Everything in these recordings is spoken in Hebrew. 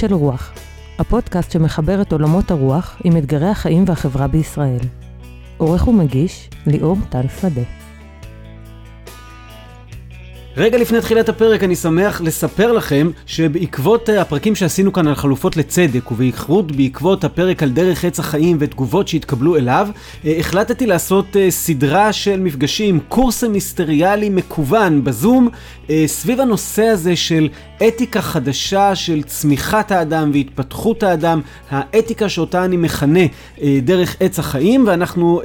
של רוח, הפודקאסט שמחבר את עולמות הרוח עם אתגרי החיים והחברה בישראל. עורך ומגיש, ליאור טל שדה. רגע לפני תחילת הפרק אני שמח לספר לכם שבעקבות אה, הפרקים שעשינו כאן על חלופות לצדק ובייחוד בעקבות הפרק על דרך עץ החיים ותגובות שהתקבלו אליו, אה, החלטתי לעשות אה, סדרה של מפגשים, קורס מיסטריאלי מקוון בזום, סביב הנושא הזה של אתיקה חדשה של צמיחת האדם והתפתחות האדם, האתיקה שאותה אני מכנה דרך עץ החיים, ואנחנו,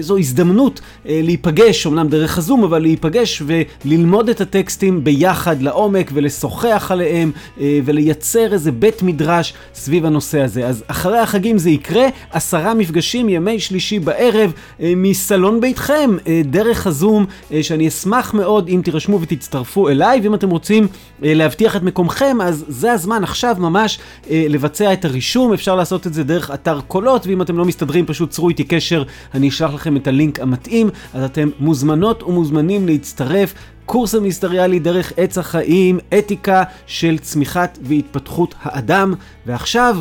זו הזדמנות להיפגש, אמנם דרך הזום, אבל להיפגש וללמוד את הטקסטים ביחד לעומק ולשוחח עליהם אה, ולייצר איזה בית מדרש סביב הנושא הזה. אז אחרי החגים זה יקרה, עשרה מפגשים ימי שלישי בערב אה, מסלון ביתכם, אה, דרך הזום, שאני אשמח מאוד אם תירשמו ותצטרפו אליי, ואם אתם רוצים להבטיח את מקומכם, אז זה הזמן עכשיו ממש לבצע את הרישום, אפשר לעשות את זה דרך אתר קולות, ואם אתם לא מסתדרים פשוט צרו איתי קשר, אני אשלח לכם את הלינק המתאים, אז אתם מוזמנות ומוזמנים להצטרף. קורס המיסטריאלי דרך עץ החיים, אתיקה של צמיחת והתפתחות האדם. ועכשיו,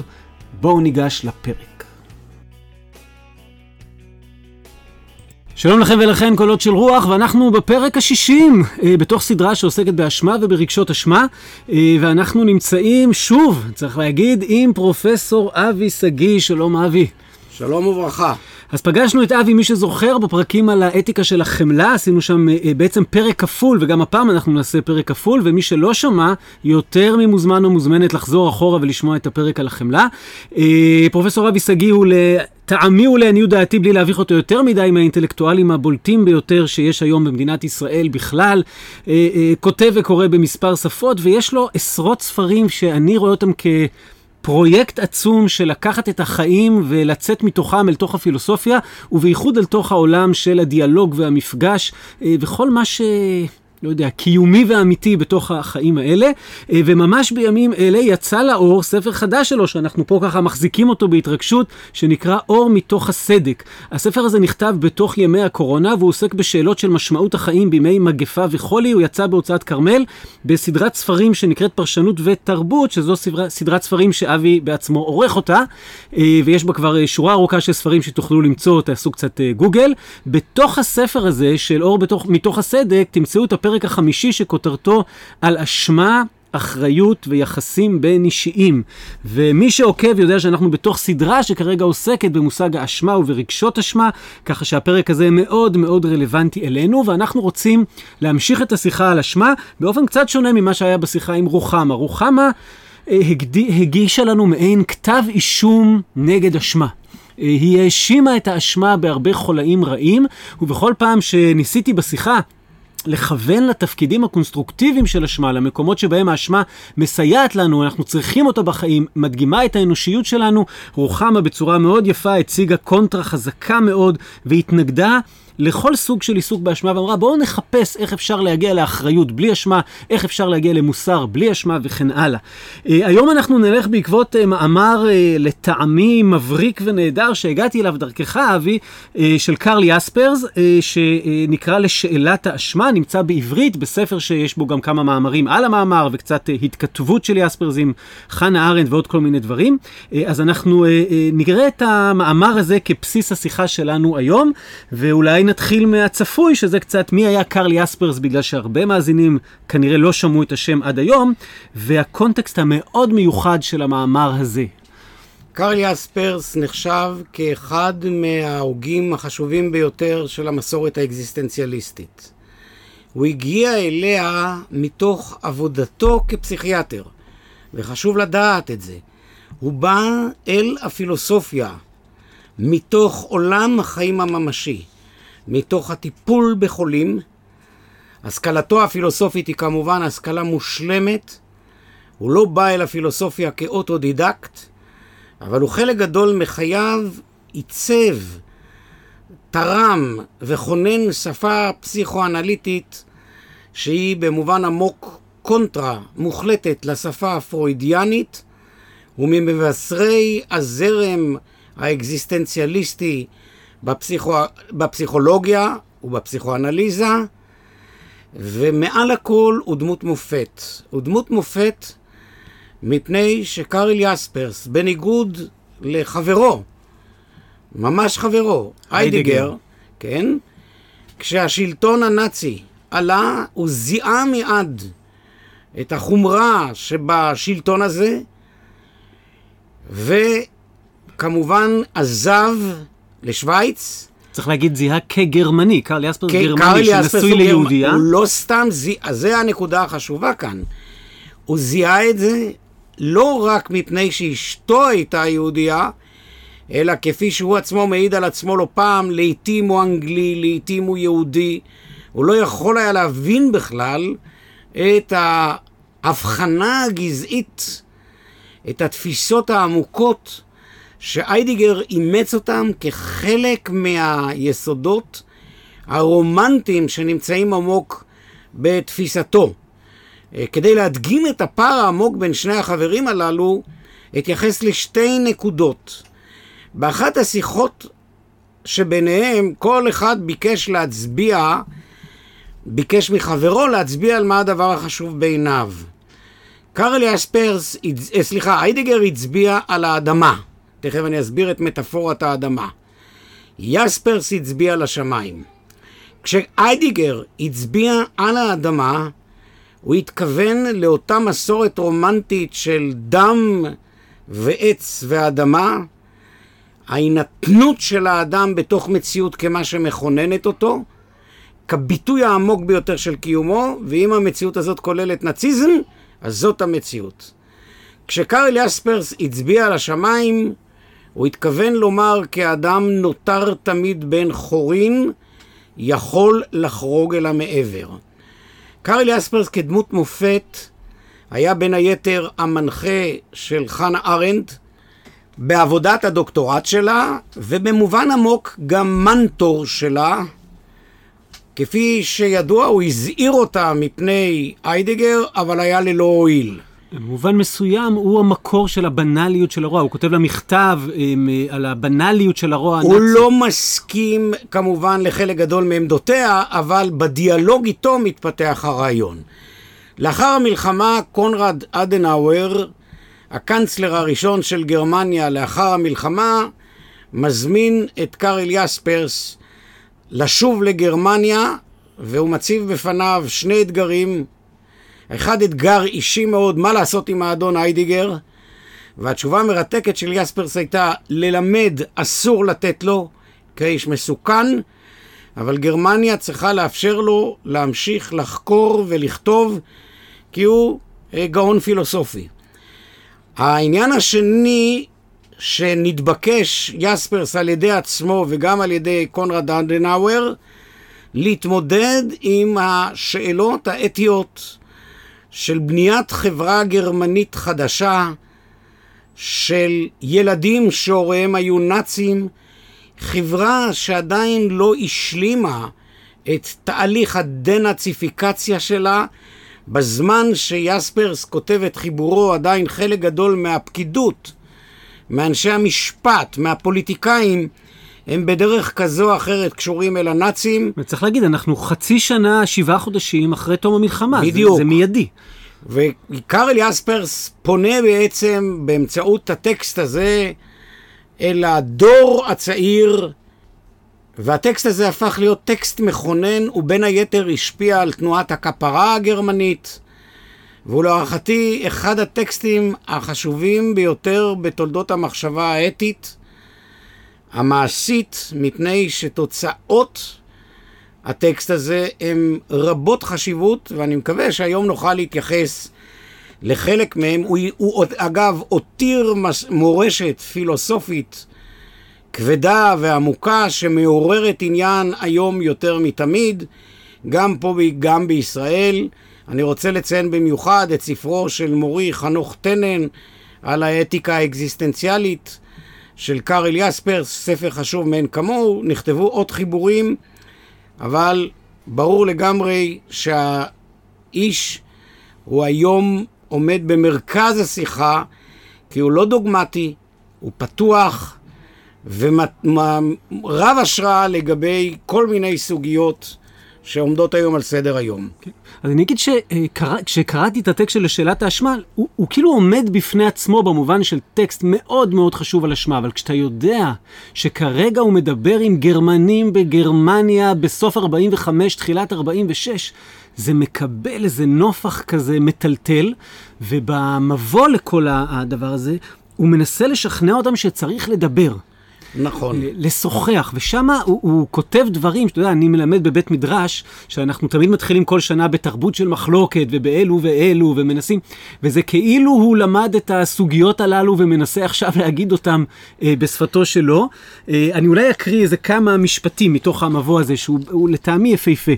בואו ניגש לפרק. שלום לכם ולכן קולות של רוח, ואנחנו בפרק השישים אה, בתוך סדרה שעוסקת באשמה וברגשות אשמה, אה, ואנחנו נמצאים שוב, צריך להגיד, עם פרופסור אבי שגיא, שלום אבי. שלום וברכה. אז פגשנו את אבי, מי שזוכר, בפרקים על האתיקה של החמלה, עשינו שם אה, בעצם פרק כפול, וגם הפעם אנחנו נעשה פרק כפול, ומי שלא שמע, יותר ממוזמן או מוזמנת לחזור אחורה ולשמוע את הפרק על החמלה. אה, פרופסור אבי שגיא הוא לטעמי ולעניות דעתי, בלי להביך אותו יותר מדי, מהאינטלקטואלים הבולטים ביותר שיש היום במדינת ישראל בכלל. אה, כותב וקורא במספר שפות, ויש לו עשרות ספרים שאני רואה אותם כ... פרויקט עצום של לקחת את החיים ולצאת מתוכם אל תוך הפילוסופיה, ובייחוד אל תוך העולם של הדיאלוג והמפגש, אה, וכל מה ש... לא יודע, קיומי ואמיתי בתוך החיים האלה, אה, וממש בימים אלה יצא לאור ספר חדש שלו, שאנחנו פה ככה מחזיקים אותו בהתרגשות, שנקרא אור מתוך הסדק. הספר הזה נכתב בתוך ימי הקורונה, והוא עוסק בשאלות של משמעות החיים בימי מגפה וחולי. הוא יצא בהוצאת כרמל בסדרת ספרים שנקראת פרשנות ותרבות, שזו סדרה, סדרת ספרים שאבי בעצמו עורך אותה, אה, ויש בה כבר אה, שורה ארוכה של ספרים שתוכלו למצוא, תעשו קצת גוגל. בתוך הספר הזה של אור בתוך, מתוך הסדק, תמצאו את הפרק הפרק החמישי שכותרתו על אשמה אחריות ויחסים בין אישיים. ומי שעוקב יודע שאנחנו בתוך סדרה שכרגע עוסקת במושג האשמה וברגשות אשמה, ככה שהפרק הזה מאוד מאוד רלוונטי אלינו, ואנחנו רוצים להמשיך את השיחה על אשמה באופן קצת שונה ממה שהיה בשיחה עם רוחמה. רוחמה אה, הגישה לנו מעין כתב אישום נגד אשמה. אה, היא האשימה את האשמה בהרבה חולאים רעים, ובכל פעם שניסיתי בשיחה לכוון לתפקידים הקונסטרוקטיביים של אשמה, למקומות שבהם האשמה מסייעת לנו, אנחנו צריכים אותה בחיים, מדגימה את האנושיות שלנו. רוחמה בצורה מאוד יפה הציגה קונטרה חזקה מאוד והתנגדה לכל סוג של עיסוק באשמה ואמרה בואו נחפש איך אפשר להגיע לאחריות בלי אשמה, איך אפשר להגיע למוסר בלי אשמה וכן הלאה. Uh, היום אנחנו נלך בעקבות uh, מאמר uh, לטעמי מבריק ונהדר שהגעתי אליו דרכך אבי, של קרל יספרס, uh, שנקרא לשאלת האשמה, נמצא בעברית בספר שיש בו גם כמה מאמרים על המאמר וקצת התכתבות של יספרס עם חנה ארנד ועוד כל מיני דברים. אז אנחנו נראה את המאמר הזה כבסיס השיחה שלנו היום, ואולי נתחיל מהצפוי, שזה קצת מי היה קרל יספרס, בגלל שהרבה מאזינים כנראה לא שמעו את השם עד היום, והקונטקסט המאוד מיוחד של המאמר הזה. קרל יספרס נחשב כאחד מההוגים החשובים ביותר של המסורת האקזיסטנציאליסטית. הוא הגיע אליה מתוך עבודתו כפסיכיאטר, וחשוב לדעת את זה. הוא בא אל הפילוסופיה מתוך עולם החיים הממשי. מתוך הטיפול בחולים. השכלתו הפילוסופית היא כמובן השכלה מושלמת. הוא לא בא אל הפילוסופיה כאוטודידקט, אבל הוא חלק גדול מחייו עיצב, תרם וכונן שפה פסיכואנליטית שהיא במובן עמוק קונטרה מוחלטת לשפה הפרוידיאנית וממבשרי הזרם האקזיסטנציאליסטי בפסיכו... בפסיכולוגיה ובפסיכואנליזה, ומעל הכל הוא דמות מופת. הוא דמות מופת מפני שקארל יספרס, בניגוד לחברו, ממש חברו, היידיגר, כן, כשהשלטון הנאצי עלה, הוא זיהה מיד את החומרה שבשלטון הזה, וכמובן עזב לשוויץ. צריך להגיד זיהה כגרמני, קרל יספרס כן, גרמני שנשוי ליהודייה. הוא לא סתם זיהה, זה הנקודה החשובה כאן. הוא זיהה את זה לא רק מפני שאשתו הייתה יהודייה, אלא כפי שהוא עצמו מעיד על עצמו לא פעם, לעתים הוא אנגלי, לעתים הוא יהודי. הוא לא יכול היה להבין בכלל את ההבחנה הגזעית, את התפיסות העמוקות שאיידיגר אימץ אותם כחלק מהיסודות הרומנטיים שנמצאים עמוק בתפיסתו. אה, כדי להדגים את הפער העמוק בין שני החברים הללו, אתייחס לשתי נקודות. באחת השיחות שביניהם, כל אחד ביקש להצביע, ביקש מחברו להצביע על מה הדבר החשוב בעיניו. קארל יספרס, אה, סליחה, היידיגר הצביע על האדמה. תכף אני אסביר את מטאפורת האדמה. יספרס הצביע על השמיים. כשאיידיגר הצביע על האדמה, הוא התכוון לאותה מסורת רומנטית של דם ועץ ואדמה, ההינתנות של האדם בתוך מציאות כמה שמכוננת אותו, כביטוי העמוק ביותר של קיומו, ואם המציאות הזאת כוללת נאציזם, אז זאת המציאות. כשקארל יספרס הצביע על השמיים, הוא התכוון לומר כי האדם נותר תמיד בן חורין, יכול לחרוג אל המעבר. קארל יספרס כדמות מופת היה בין היתר המנחה של חנה ארנדט בעבודת הדוקטורט שלה, ובמובן עמוק גם מנטור שלה. כפי שידוע, הוא הזהיר אותה מפני איידגר, אבל היה ללא הועיל. במובן מסוים הוא המקור של הבנאליות של הרוע. הוא כותב לה מכתב עם, אה, על הבנאליות של הרוע הוא הנאצי. לא מסכים כמובן לחלק גדול מעמדותיה, אבל בדיאלוג איתו מתפתח הרעיון. לאחר המלחמה, קונרד אדנאוור, הקנצלר הראשון של גרמניה לאחר המלחמה, מזמין את קארל יספרס לשוב לגרמניה, והוא מציב בפניו שני אתגרים. אחד אתגר אישי מאוד, מה לעשות עם האדון היידיגר, והתשובה המרתקת של יספרס הייתה ללמד אסור לתת לו כאיש מסוכן, אבל גרמניה צריכה לאפשר לו להמשיך לחקור ולכתוב כי הוא אה, גאון פילוסופי. העניין השני שנתבקש יספרס על ידי עצמו וגם על ידי קונרד אדנאוור להתמודד עם השאלות האתיות של בניית חברה גרמנית חדשה, של ילדים שהוריהם היו נאצים, חברה שעדיין לא השלימה את תהליך הדנאציפיקציה שלה, בזמן שיספרס כותב את חיבורו עדיין חלק גדול מהפקידות, מאנשי המשפט, מהפוליטיקאים, הם בדרך כזו או אחרת קשורים אל הנאצים, וצריך להגיד, אנחנו חצי שנה, שבעה חודשים אחרי תום המלחמה. זה- בדיוק. זה מיידי. וקארל יספרס פונה בעצם באמצעות הטקסט הזה אל הדור הצעיר, והטקסט הזה הפך להיות טקסט מכונן, ובין היתר השפיע על תנועת הכפרה הגרמנית, והוא להערכתי אחד הטקסטים החשובים ביותר בתולדות המחשבה האתית, המעשית, מפני שתוצאות הטקסט הזה הן רבות חשיבות, ואני מקווה שהיום נוכל להתייחס לחלק מהם. הוא, הוא אגב הותיר מורשת פילוסופית כבדה ועמוקה שמעוררת עניין היום יותר מתמיד, גם פה וגם בישראל. אני רוצה לציין במיוחד את ספרו של מורי חנוך טנן על האתיקה האקזיסטנציאלית של קארל יספרס, ספר חשוב מאין כמוהו, נכתבו עוד חיבורים, אבל ברור לגמרי שהאיש הוא היום עומד במרכז השיחה, כי הוא לא דוגמטי, הוא פתוח ורב השראה לגבי כל מיני סוגיות שעומדות היום על סדר היום. כן. אז אני אגיד שכשקראתי את הטקסט של שאלת האשמה, הוא, הוא כאילו עומד בפני עצמו במובן של טקסט מאוד מאוד חשוב על אשמה, אבל כשאתה יודע שכרגע הוא מדבר עם גרמנים בגרמניה בסוף 45, תחילת 46, זה מקבל איזה נופח כזה מטלטל, ובמבוא לכל הדבר הזה, הוא מנסה לשכנע אותם שצריך לדבר. נכון. לשוחח, ושם הוא, הוא כותב דברים, שאתה יודע, אני מלמד בבית מדרש, שאנחנו תמיד מתחילים כל שנה בתרבות של מחלוקת, ובאלו ואלו, ומנסים, וזה כאילו הוא למד את הסוגיות הללו ומנסה עכשיו להגיד אותם אה, בשפתו שלו. אה, אני אולי אקריא איזה כמה משפטים מתוך המבוא הזה, שהוא לטעמי יפהפה.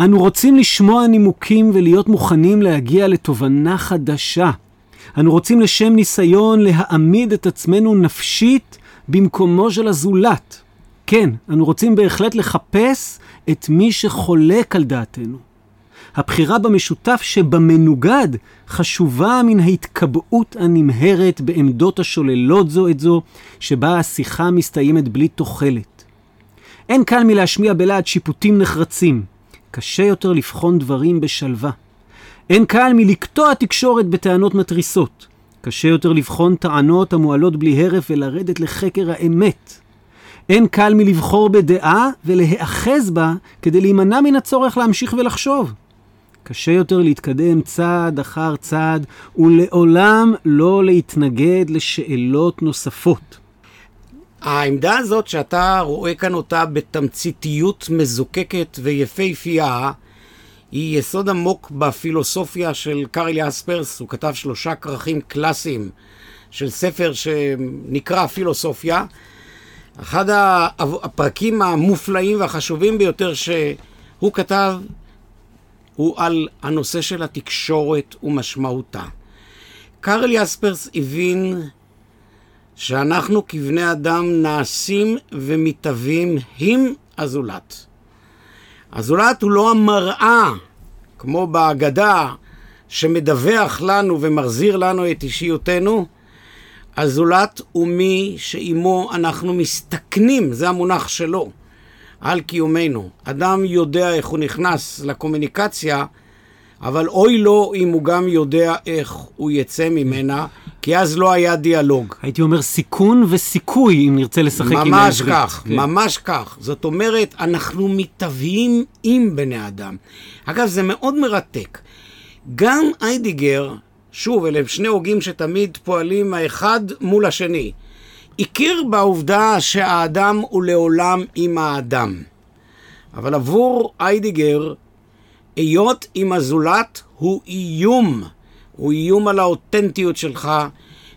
אנו רוצים לשמוע נימוקים ולהיות מוכנים להגיע לתובנה חדשה. אנו רוצים לשם ניסיון להעמיד את עצמנו נפשית במקומו של הזולת. כן, אנו רוצים בהחלט לחפש את מי שחולק על דעתנו. הבחירה במשותף שבמנוגד חשובה מן ההתקבעות הנמהרת בעמדות השוללות זו את זו, שבה השיחה מסתיימת בלי תוחלת. אין קל מלהשמיע בלהט שיפוטים נחרצים. קשה יותר לבחון דברים בשלווה. אין קל מלקטוע תקשורת בטענות מתריסות. קשה יותר לבחון טענות המועלות בלי הרף ולרדת לחקר האמת. אין קל מלבחור בדעה ולהיאחז בה כדי להימנע מן הצורך להמשיך ולחשוב. קשה יותר להתקדם צעד אחר צעד ולעולם לא להתנגד לשאלות נוספות. העמדה הזאת שאתה רואה כאן אותה בתמציתיות מזוקקת ויפהפייה, היא יסוד עמוק בפילוסופיה של קארל יספרס. הוא כתב שלושה כרכים קלאסיים של ספר שנקרא פילוסופיה. אחד הפרקים המופלאים והחשובים ביותר שהוא כתב הוא על הנושא של התקשורת ומשמעותה. קארל יספרס הבין שאנחנו כבני אדם נעשים ומתהווים עם הזולת. הזולת הוא לא המראה, כמו בהגדה, שמדווח לנו ומחזיר לנו את אישיותנו. הזולת הוא מי שעימו אנחנו מסתכנים, זה המונח שלו, על קיומנו. אדם יודע איך הוא נכנס לקומוניקציה, אבל אוי לו אם הוא גם יודע איך הוא יצא ממנה, כי אז לא היה דיאלוג. הייתי אומר סיכון וסיכוי, אם נרצה לשחק עם העברית. ממש כך, כן. ממש כך. זאת אומרת, אנחנו מתהווים עם בני אדם. אגב, זה מאוד מרתק. גם איידיגר, שוב, אלה הם שני הוגים שתמיד פועלים האחד מול השני, הכיר בעובדה שהאדם הוא לעולם עם האדם. אבל עבור איידיגר, היות עם הזולת הוא איום. הוא איום על האותנטיות שלך,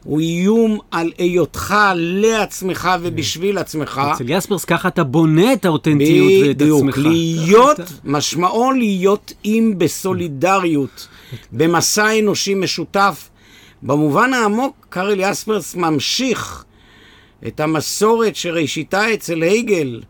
הוא איום על היותך לעצמך ובשביל עצמך. אצל יספרס ככה אתה בונה את האותנטיות ואת עצמך. בדיוק, להיות, משמעו להיות עם בסולידריות, במסע אנושי משותף. במובן העמוק, קארל יספרס ממשיך את המסורת שראשיתה אצל הייגל,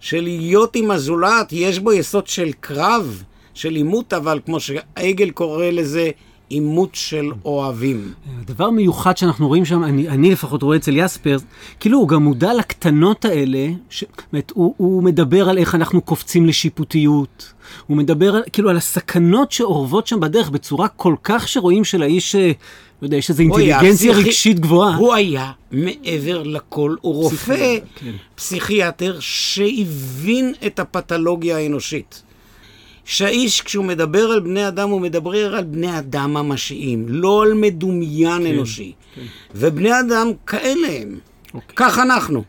של להיות עם הזולת, יש בו יסוד של קרב. של עימות, אבל כמו שעגל קורא לזה, עימות של אוהבים. דבר מיוחד שאנחנו רואים שם, אני, אני לפחות רואה אצל יספר, כאילו הוא גם מודע לקטנות האלה, ש, באמת, הוא, הוא מדבר על איך אנחנו קופצים לשיפוטיות, הוא מדבר על, כאילו על הסכנות שאורבות שם בדרך בצורה כל כך שרואים שלאיש, אה, לא יודע, יש איזו אינטליגנציה פסיכי... רגשית גבוהה. הוא היה מעבר לכל, הוא רופא, כן. פסיכיאטר שהבין את הפתולוגיה האנושית. שהאיש, כשהוא מדבר על בני אדם, הוא מדבר על בני אדם ממשיים, לא על מדומיין כן, אנושי. כן. ובני אדם כאלה הם. אוקיי. כך אנחנו.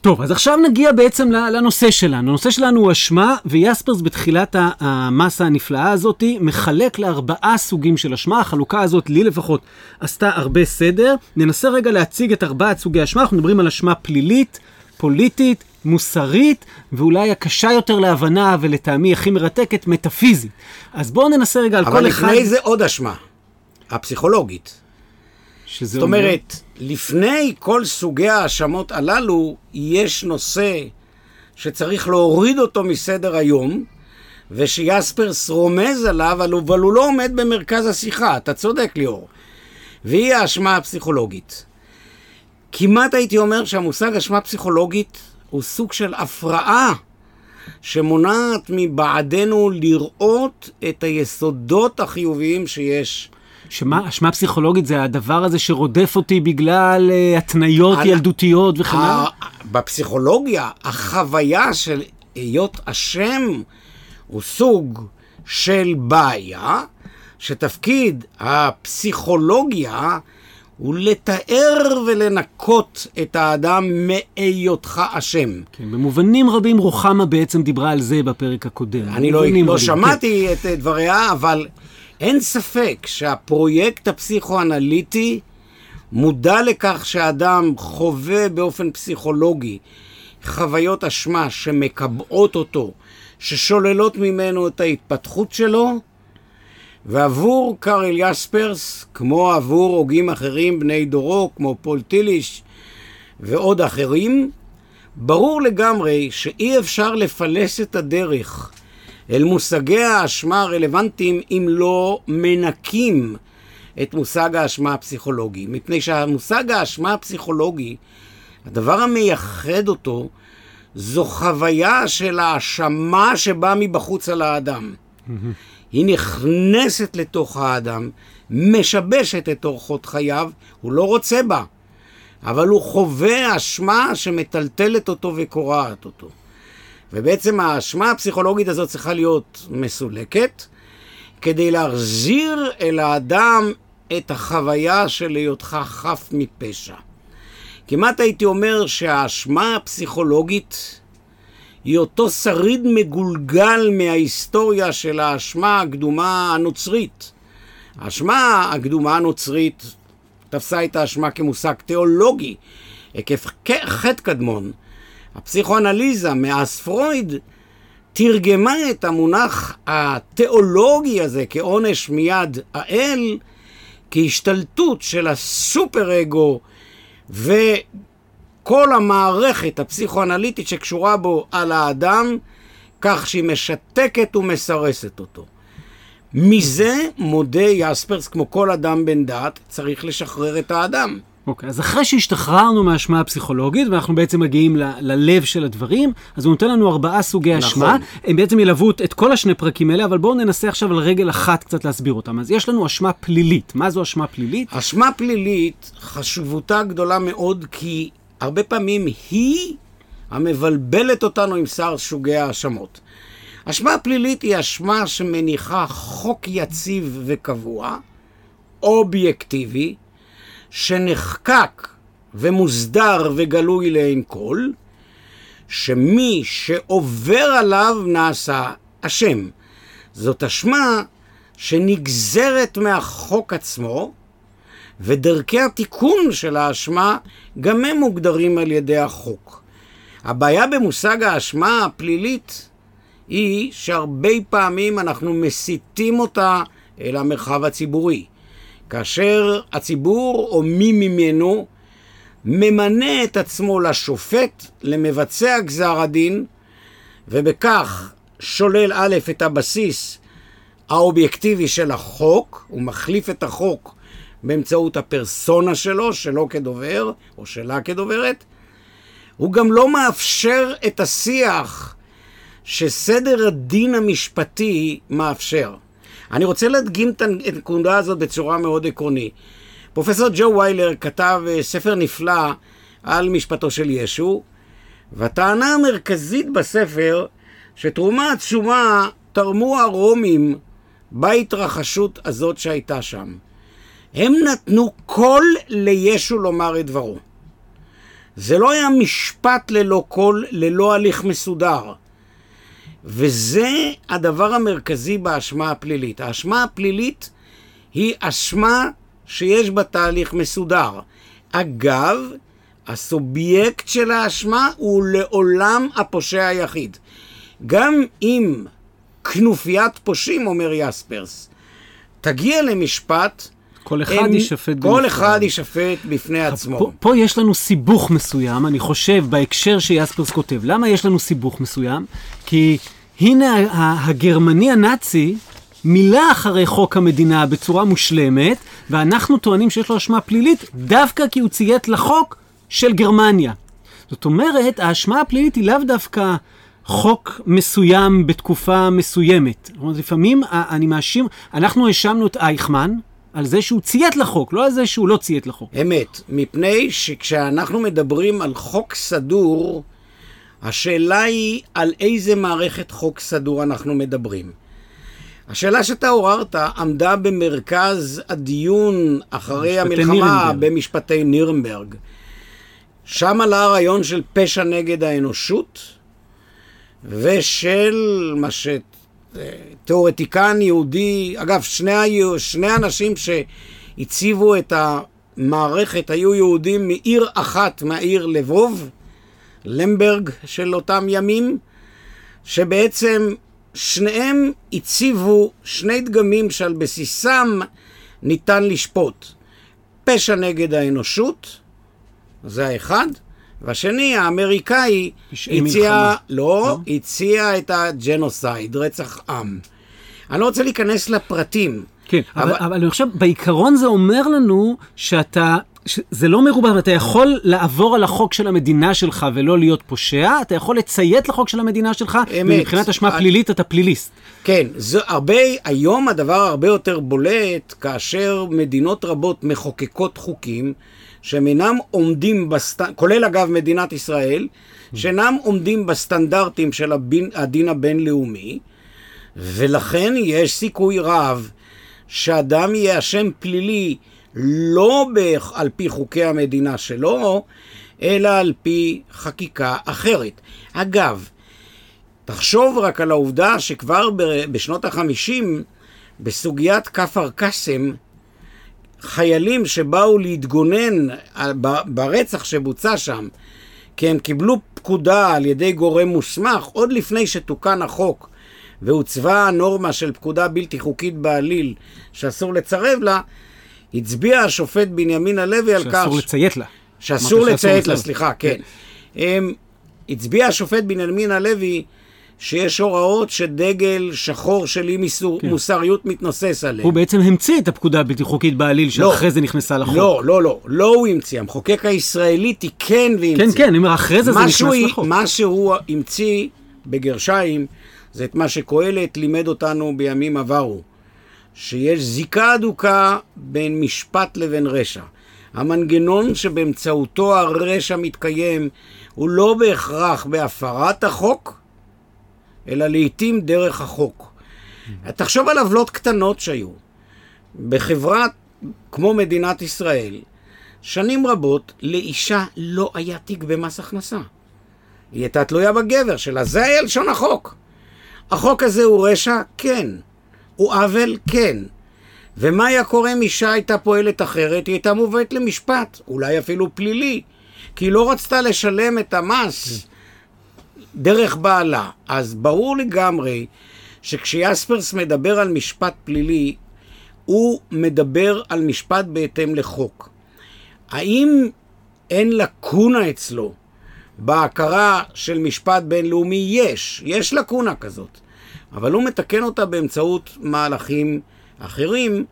טוב, אז עכשיו נגיע בעצם לנושא שלנו. הנושא שלנו הוא אשמה, ויספרס בתחילת המסה הנפלאה הזאת מחלק לארבעה סוגים של אשמה. החלוקה הזאת, לי לפחות, עשתה הרבה סדר. ננסה רגע להציג את ארבעת סוגי אשמה. אנחנו מדברים על אשמה פלילית, פוליטית, מוסרית, ואולי הקשה יותר להבנה, ולטעמי הכי מרתקת, מטאפיזית. אז בואו ננסה רגע על כל אחד... אבל לפני זה עוד אשמה, הפסיכולוגית. זאת אומר... אומרת, לפני כל סוגי ההאשמות הללו, יש נושא שצריך להוריד אותו מסדר היום, ושיספרס רומז עליו, אבל הוא לא עומד במרכז השיחה, אתה צודק ליאור. והיא האשמה הפסיכולוגית. כמעט הייתי אומר שהמושג אשמה פסיכולוגית הוא סוג של הפרעה שמונעת מבעדנו לראות את היסודות החיוביים שיש. שמה, אשמה פסיכולוגית זה הדבר הזה שרודף אותי בגלל uh, התניות על- ילדותיות וכן הלאה? בפסיכולוגיה, החוויה של היות השם הוא סוג של בעיה, שתפקיד הפסיכולוגיה הוא לתאר ולנקות את האדם מהיותך השם. כן, במובנים רבים רוחמה בעצם דיברה על זה בפרק הקודם. אני לא, לא רבים, שמעתי את אה, דבריה, אבל אין ספק שהפרויקט הפסיכואנליטי מודע לכך שאדם חווה באופן פסיכולוגי חוויות אשמה שמקבעות אותו, ששוללות ממנו את ההתפתחות שלו, ועבור קארל יספרס, כמו עבור הוגים אחרים בני דורו, כמו פול טיליש ועוד אחרים, ברור לגמרי שאי אפשר לפלס את הדרך אל מושגי האשמה הרלוונטיים אם לא מנקים את מושג האשמה הפסיכולוגי. מפני שהמושג האשמה הפסיכולוגי, הדבר המייחד אותו, זו חוויה של האשמה שבאה מבחוץ על האדם. היא נכנסת לתוך האדם, משבשת את אורחות חייו, הוא לא רוצה בה, אבל הוא חווה אשמה שמטלטלת אותו וקורעת אותו. ובעצם האשמה הפסיכולוגית הזאת צריכה להיות מסולקת, כדי להחזיר אל האדם את החוויה של היותך חף מפשע. כמעט הייתי אומר שהאשמה הפסיכולוגית היא אותו שריד מגולגל מההיסטוריה של האשמה הקדומה הנוצרית. האשמה הקדומה הנוצרית תפסה את האשמה כמושג תיאולוגי, עקב חטא קדמון. הפסיכואנליזה מאז פרויד תרגמה את המונח התיאולוגי הזה כעונש מיד האל, כהשתלטות של הסופר אגו וכל המערכת הפסיכואנליטית שקשורה בו על האדם, כך שהיא משתקת ומסרסת אותו. מזה מודה יספרס, כמו כל אדם בן דת, צריך לשחרר את האדם. אוקיי, אז אחרי שהשתחררנו מהאשמה הפסיכולוגית, ואנחנו בעצם מגיעים ל- ללב של הדברים, אז הוא נותן לנו ארבעה סוגי נכון. אשמה. הם בעצם ילוו את- את כל השני פרקים האלה, אבל בואו ננסה עכשיו על רגל אחת קצת להסביר אותם. אז יש לנו אשמה פלילית. מה זו אשמה פלילית? אשמה פלילית, חשיבותה גדולה מאוד, כי הרבה פעמים היא המבלבלת אותנו עם שר שוגי ההאשמות. אשמה פלילית היא אשמה שמניחה חוק יציב וקבוע, אובייקטיבי, שנחקק ומוסדר וגלוי לעין כל, שמי שעובר עליו נעשה אשם. זאת אשמה שנגזרת מהחוק עצמו, ודרכי התיקון של האשמה גם הם מוגדרים על ידי החוק. הבעיה במושג האשמה הפלילית היא שהרבה פעמים אנחנו מסיטים אותה אל המרחב הציבורי. כאשר הציבור או מי ממנו ממנה את עצמו לשופט, למבצע גזר הדין, ובכך שולל א' את הבסיס האובייקטיבי של החוק, הוא מחליף את החוק באמצעות הפרסונה שלו, שלו כדובר, או שלה כדוברת, הוא גם לא מאפשר את השיח שסדר הדין המשפטי מאפשר. אני רוצה להדגים את הנקודה הזאת בצורה מאוד עקרונית. פרופסור ג'ו ויילר כתב אה, ספר נפלא על משפטו של ישו, והטענה המרכזית בספר, שתרומה עצומה תרמו הרומים בהתרחשות הזאת שהייתה שם. הם נתנו קול לישו לומר את דברו. זה לא היה משפט ללא קול, ללא הליך מסודר. וזה הדבר המרכזי באשמה הפלילית. האשמה הפלילית היא אשמה שיש בה תהליך מסודר. אגב, הסובייקט של האשמה הוא לעולם הפושע היחיד. גם אם כנופיית פושעים, אומר יספרס, תגיע למשפט, כל אחד יישפט כל בנפרד. אחד יישפט בפני עצמו. פה, פה יש לנו סיבוך מסוים, אני חושב, בהקשר שיספרס כותב. למה יש לנו סיבוך מסוים? כי הנה הגרמני הנאצי מילא אחרי חוק המדינה בצורה מושלמת, ואנחנו טוענים שיש לו אשמה פלילית דווקא כי הוא ציית לחוק של גרמניה. זאת אומרת, האשמה הפלילית היא לאו דווקא חוק מסוים בתקופה מסוימת. זאת אומרת, לפעמים אני מאשים, אנחנו האשמנו את אייכמן על זה שהוא ציית לחוק, לא על זה שהוא לא ציית לחוק. אמת, מפני שכשאנחנו מדברים על חוק סדור, השאלה היא על איזה מערכת חוק סדור אנחנו מדברים. השאלה שאתה עוררת עמדה במרכז הדיון אחרי המלחמה נירנברג. במשפטי נירנברג. שם עלה הרעיון של פשע נגד האנושות ושל מה שתיאורטיקן יהודי, אגב, שני, שני אנשים שהציבו את המערכת היו יהודים מעיר אחת, מהעיר לבוב, למברג של אותם ימים, שבעצם שניהם הציבו שני דגמים שעל בסיסם ניתן לשפוט. פשע נגד האנושות, זה האחד, והשני, האמריקאי, הציע, לא, לא, הציע את הג'נוסייד, רצח עם. אני לא רוצה להיכנס לפרטים. כן, אבל, אבל, אבל אני חושב, בעיקרון זה אומר לנו שאתה זה לא מרובע, אתה יכול לעבור על החוק של המדינה שלך ולא להיות פושע, אתה יכול לציית לחוק של המדינה שלך, אמת. ומבחינת אשמה אני... פלילית אתה פליליסט. כן, זה הרבה, היום הדבר הרבה יותר בולט כאשר מדינות רבות מחוקקות חוקים שהם אינם עומדים, בסט... כולל אגב מדינת ישראל, שאינם עומדים בסטנדרטים של הבין, הדין הבינלאומי, ולכן יש סיכוי רב שאדם יהיה אשם פלילי לא על פי חוקי המדינה שלו, אלא על פי חקיקה אחרת. אגב, תחשוב רק על העובדה שכבר בשנות החמישים, בסוגיית כפר קאסם, חיילים שבאו להתגונן ברצח שבוצע שם, כי הם קיבלו פקודה על ידי גורם מוסמך, עוד לפני שתוקן החוק והוצבה הנורמה של פקודה בלתי חוקית בעליל, שאסור לצרב לה, הצביע השופט בנימין הלוי על כך... שאסור לציית לה. שאסור לציית לה, סליחה, כן. כן. הצביע השופט בנימין הלוי שיש הוראות שדגל שחור של אי כן. מוסריות מתנוסס עליהן. הוא בעצם המציא את הפקודה הבלתי חוקית בעליל, לא. שאחרי לא, זה נכנסה לחוק. לא, לא, לא, לא הוא המציא, המחוקק הישראלי תיקן והמציא. כן, כן, אני אומר, אחרי זה זה נכנס לחוק. מה שהוא המציא, בגרשיים, זה את מה שקהלת לימד אותנו בימים עברו. שיש זיקה אדוקה בין משפט לבין רשע. המנגנון שבאמצעותו הרשע מתקיים הוא לא בהכרח בהפרת החוק, אלא לעיתים דרך החוק. תחשוב על עוולות קטנות שהיו. בחברה כמו מדינת ישראל, שנים רבות לאישה לא היה תיק במס הכנסה. היא הייתה תלויה בגבר שלה, זה היה לשון החוק. החוק הזה הוא רשע? כן. הוא עוול? כן. ומה היה קורה אם אישה הייתה פועלת אחרת? היא הייתה מובאת למשפט, אולי אפילו פלילי, כי היא לא רצתה לשלם את המס דרך בעלה. אז ברור לגמרי שכשיאספרס מדבר על משפט פלילי, הוא מדבר על משפט בהתאם לחוק. האם אין לקונה אצלו בהכרה של משפט בינלאומי? יש, יש לקונה כזאת. אבל הוא מתקן אותה באמצעות מהלכים אחרים,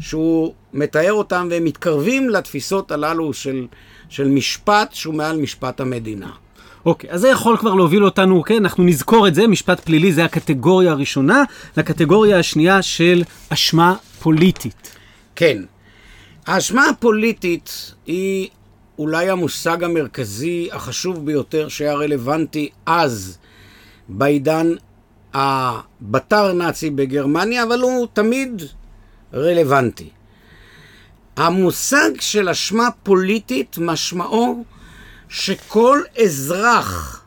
שהוא מתאר אותם והם מתקרבים לתפיסות הללו של, של משפט שהוא מעל משפט המדינה. אוקיי, okay, אז זה יכול כבר להוביל אותנו, אוקיי, אנחנו נזכור את זה, משפט פלילי זה הקטגוריה הראשונה, לקטגוריה השנייה של אשמה פוליטית. כן. האשמה הפוליטית היא אולי המושג המרכזי החשוב ביותר שהיה רלוונטי אז, בעידן הבתר נאצי בגרמניה, אבל הוא תמיד רלוונטי. המושג של אשמה פוליטית משמעו שכל אזרח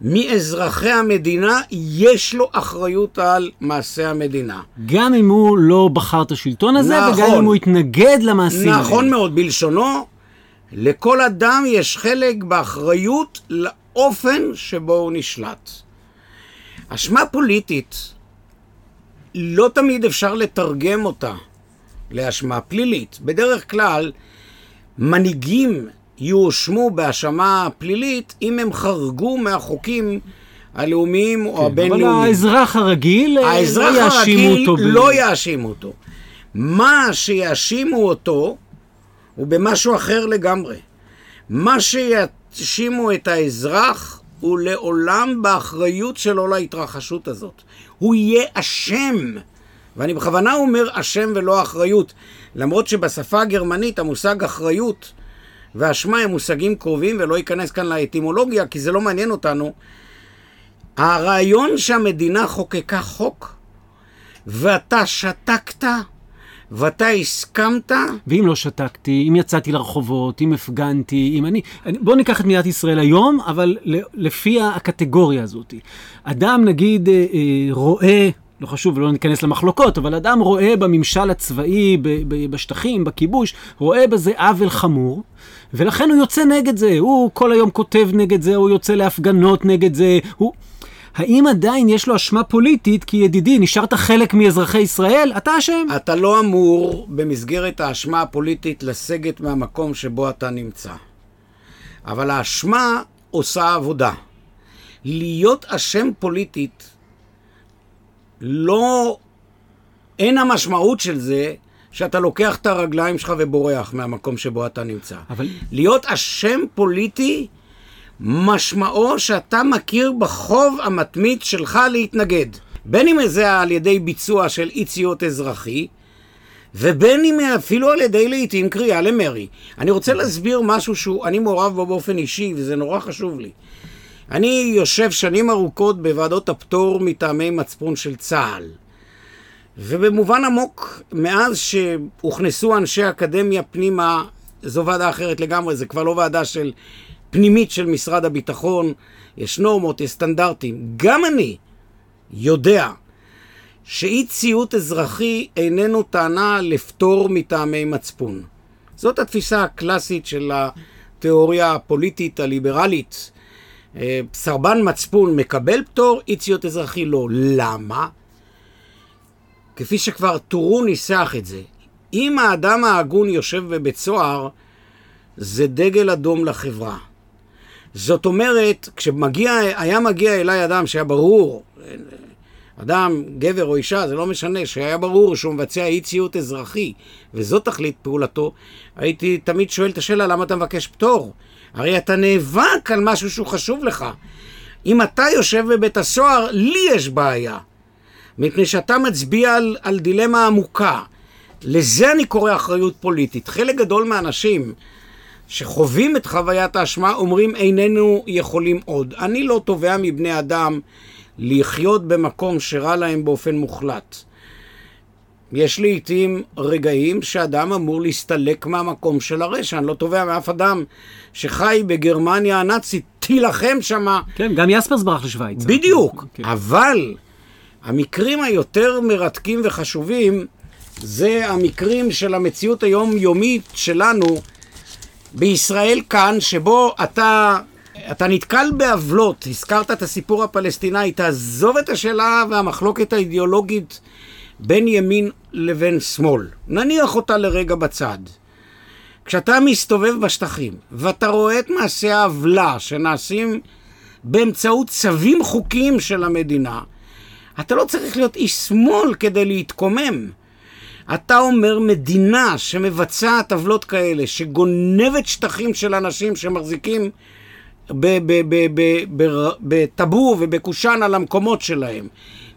מאזרחי המדינה יש לו אחריות על מעשה המדינה. גם אם הוא לא בחר את השלטון הזה, נכון, וגם אם הוא התנגד למעשים האלה. נכון מאוד, בלשונו, לכל אדם יש חלק באחריות לאופן שבו הוא נשלט. אשמה פוליטית, לא תמיד אפשר לתרגם אותה לאשמה פלילית. בדרך כלל, מנהיגים יואשמו בהאשמה פלילית אם הם חרגו מהחוקים הלאומיים כן, או הבינלאומיים. אבל האזרח הרגיל, אה, האזרח לא יאשימו אותו. האזרח הרגיל לא יאשימו אותו. מה שיאשימו אותו הוא במשהו אחר לגמרי. מה שיאשימו את האזרח הוא לעולם באחריות שלו להתרחשות הזאת. הוא יהיה אשם. ואני בכוונה אומר אשם ולא אחריות, למרות שבשפה הגרמנית המושג אחריות ואשמה הם מושגים קרובים, ולא אכנס כאן לאטימולוגיה, כי זה לא מעניין אותנו. הרעיון שהמדינה חוקקה חוק, ואתה שתקת, ואתה הסכמת... ואם לא שתקתי, אם יצאתי לרחובות, אם הפגנתי, אם אני... אני בואו ניקח את מדינת ישראל היום, אבל לפי הקטגוריה הזאת. אדם, נגיד, אה, אה, רואה... לא חשוב, לא ניכנס למחלוקות, אבל אדם רואה בממשל הצבאי, בשטחים, בכיבוש, רואה בזה עוול חמור, ולכן הוא יוצא נגד זה. הוא כל היום כותב נגד זה, הוא יוצא להפגנות נגד זה, הוא... האם עדיין יש לו אשמה פוליטית, כי ידידי, נשארת חלק מאזרחי ישראל, אתה אשם. אתה לא אמור, במסגרת האשמה הפוליטית, לסגת מהמקום שבו אתה נמצא. אבל האשמה עושה עבודה. להיות אשם פוליטית, לא... אין המשמעות של זה שאתה לוקח את הרגליים שלך ובורח מהמקום שבו אתה נמצא. אבל... להיות אשם פוליטי משמעו שאתה מכיר בחוב המתמיד שלך להתנגד. בין אם זה על ידי ביצוע של אי ציות אזרחי, ובין אם אפילו על ידי לעיתים קריאה למרי. אני רוצה להסביר משהו שאני מעורב בו באופן אישי, וזה נורא חשוב לי. אני יושב שנים ארוכות בוועדות הפטור מטעמי מצפון של צה"ל. ובמובן עמוק, מאז שהוכנסו אנשי אקדמיה פנימה, זו ועדה אחרת לגמרי, זה כבר לא ועדה של פנימית של משרד הביטחון, יש נורמות, יש סטנדרטים. גם אני יודע שאי ציות אזרחי איננו טענה לפטור מטעמי מצפון. זאת התפיסה הקלאסית של התיאוריה הפוליטית הליברלית. אה, סרבן מצפון מקבל פטור, אי ציות אזרחי לא. למה? כפי שכבר טורו ניסח את זה, אם האדם ההגון יושב בבית סוהר, זה דגל אדום לחברה. זאת אומרת, כשהיה מגיע אליי אדם שהיה ברור, אדם, גבר או אישה, זה לא משנה, שהיה ברור שהוא מבצע אי ציות אזרחי, וזאת תכלית פעולתו, הייתי תמיד שואל את השאלה, למה אתה מבקש פטור? הרי אתה נאבק על משהו שהוא חשוב לך. אם אתה יושב בבית הסוהר, לי יש בעיה. מפני שאתה מצביע על, על דילמה עמוקה. לזה אני קורא אחריות פוליטית. חלק גדול מהאנשים שחווים את חוויית האשמה אומרים איננו יכולים עוד. אני לא תובע מבני אדם לחיות במקום שרע להם באופן מוחלט. יש לעיתים רגעים שאדם אמור להסתלק מהמקום של הרשע. אני לא תובע מאף אדם שחי בגרמניה הנאצית, תילחם שמה. כן, גם יספרס ברח לשוויץ. בדיוק, כן. אבל המקרים היותר מרתקים וחשובים זה המקרים של המציאות היומיומית שלנו בישראל כאן, שבו אתה, אתה נתקל בעוולות, הזכרת את הסיפור הפלסטיני, תעזוב את השאלה והמחלוקת האידיאולוגית בין ימין לבין שמאל. נניח אותה לרגע בצד. כשאתה מסתובב בשטחים ואתה רואה את מעשי העוולה שנעשים באמצעות צווים חוקיים של המדינה, אתה לא צריך להיות איש שמאל כדי להתקומם. אתה אומר מדינה שמבצעת עוולות כאלה, שגונבת שטחים של אנשים שמחזיקים בטאבו ובקושאן על המקומות שלהם,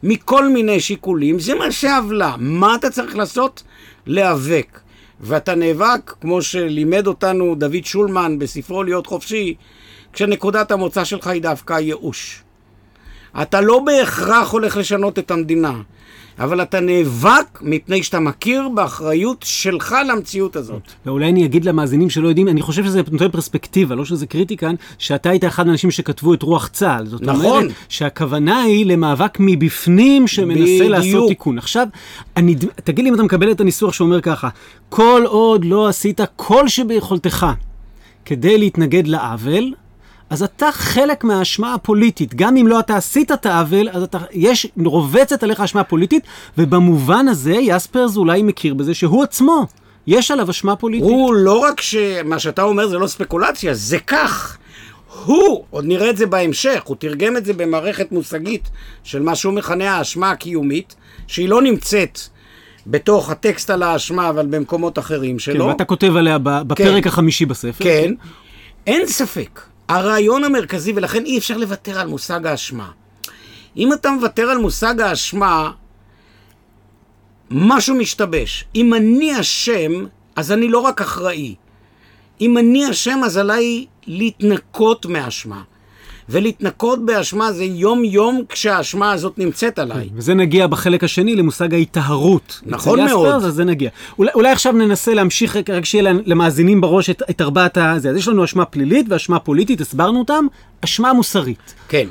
מכל מיני שיקולים, זה מה שעוולה. מה אתה צריך לעשות? להיאבק. ואתה נאבק, כמו שלימד אותנו דוד שולמן בספרו להיות חופשי, כשנקודת המוצא שלך היא דווקא ייאוש. אתה לא בהכרח הולך לשנות את המדינה, אבל אתה נאבק מפני שאתה מכיר באחריות שלך למציאות הזאת. ואולי אני אגיד למאזינים שלא יודעים, אני חושב שזה נותן פרספקטיבה, לא שזה קריטי כאן, שאתה היית אחד האנשים שכתבו את רוח צה"ל. זאת נכון. אומרת שהכוונה היא למאבק מבפנים שמנסה בדיוק. לעשות תיקון. עכשיו, אני, תגיד לי אם אתה מקבל את הניסוח שאומר ככה, כל עוד לא עשית כל שביכולתך כדי להתנגד לעוול, אז אתה חלק מהאשמה הפוליטית. גם אם לא אתה עשית את העוול, אז אתה, יש, רובצת עליך אשמה פוליטית, ובמובן הזה יספרס אולי מכיר בזה שהוא עצמו, יש עליו אשמה פוליטית. הוא לא רק שמה שאתה אומר זה לא ספקולציה, זה כך. הוא, עוד נראה את זה בהמשך, הוא תרגם את זה במערכת מושגית של מה שהוא מכנה האשמה הקיומית, שהיא לא נמצאת בתוך הטקסט על האשמה, אבל במקומות אחרים שלו. כן, ואתה כותב עליה בפרק כן, החמישי בספר. כן, אין ספק. הרעיון המרכזי, ולכן אי אפשר לוותר על מושג האשמה. אם אתה מוותר על מושג האשמה, משהו משתבש. אם אני אשם, אז אני לא רק אחראי. אם אני אשם, אז עליי להתנקות מאשמה. ולהתנקות באשמה זה יום-יום כשהאשמה הזאת נמצאת עליי. וזה נגיע בחלק השני למושג ההיטהרות. נכון מאוד. אז זה נגיע. אולי, אולי עכשיו ננסה להמשיך, רק- רק שיהיה למאזינים בראש את, את ארבעת הזה. אז יש לנו אשמה פלילית ואשמה פוליטית, הסברנו אותם. אשמה מוסרית. כן.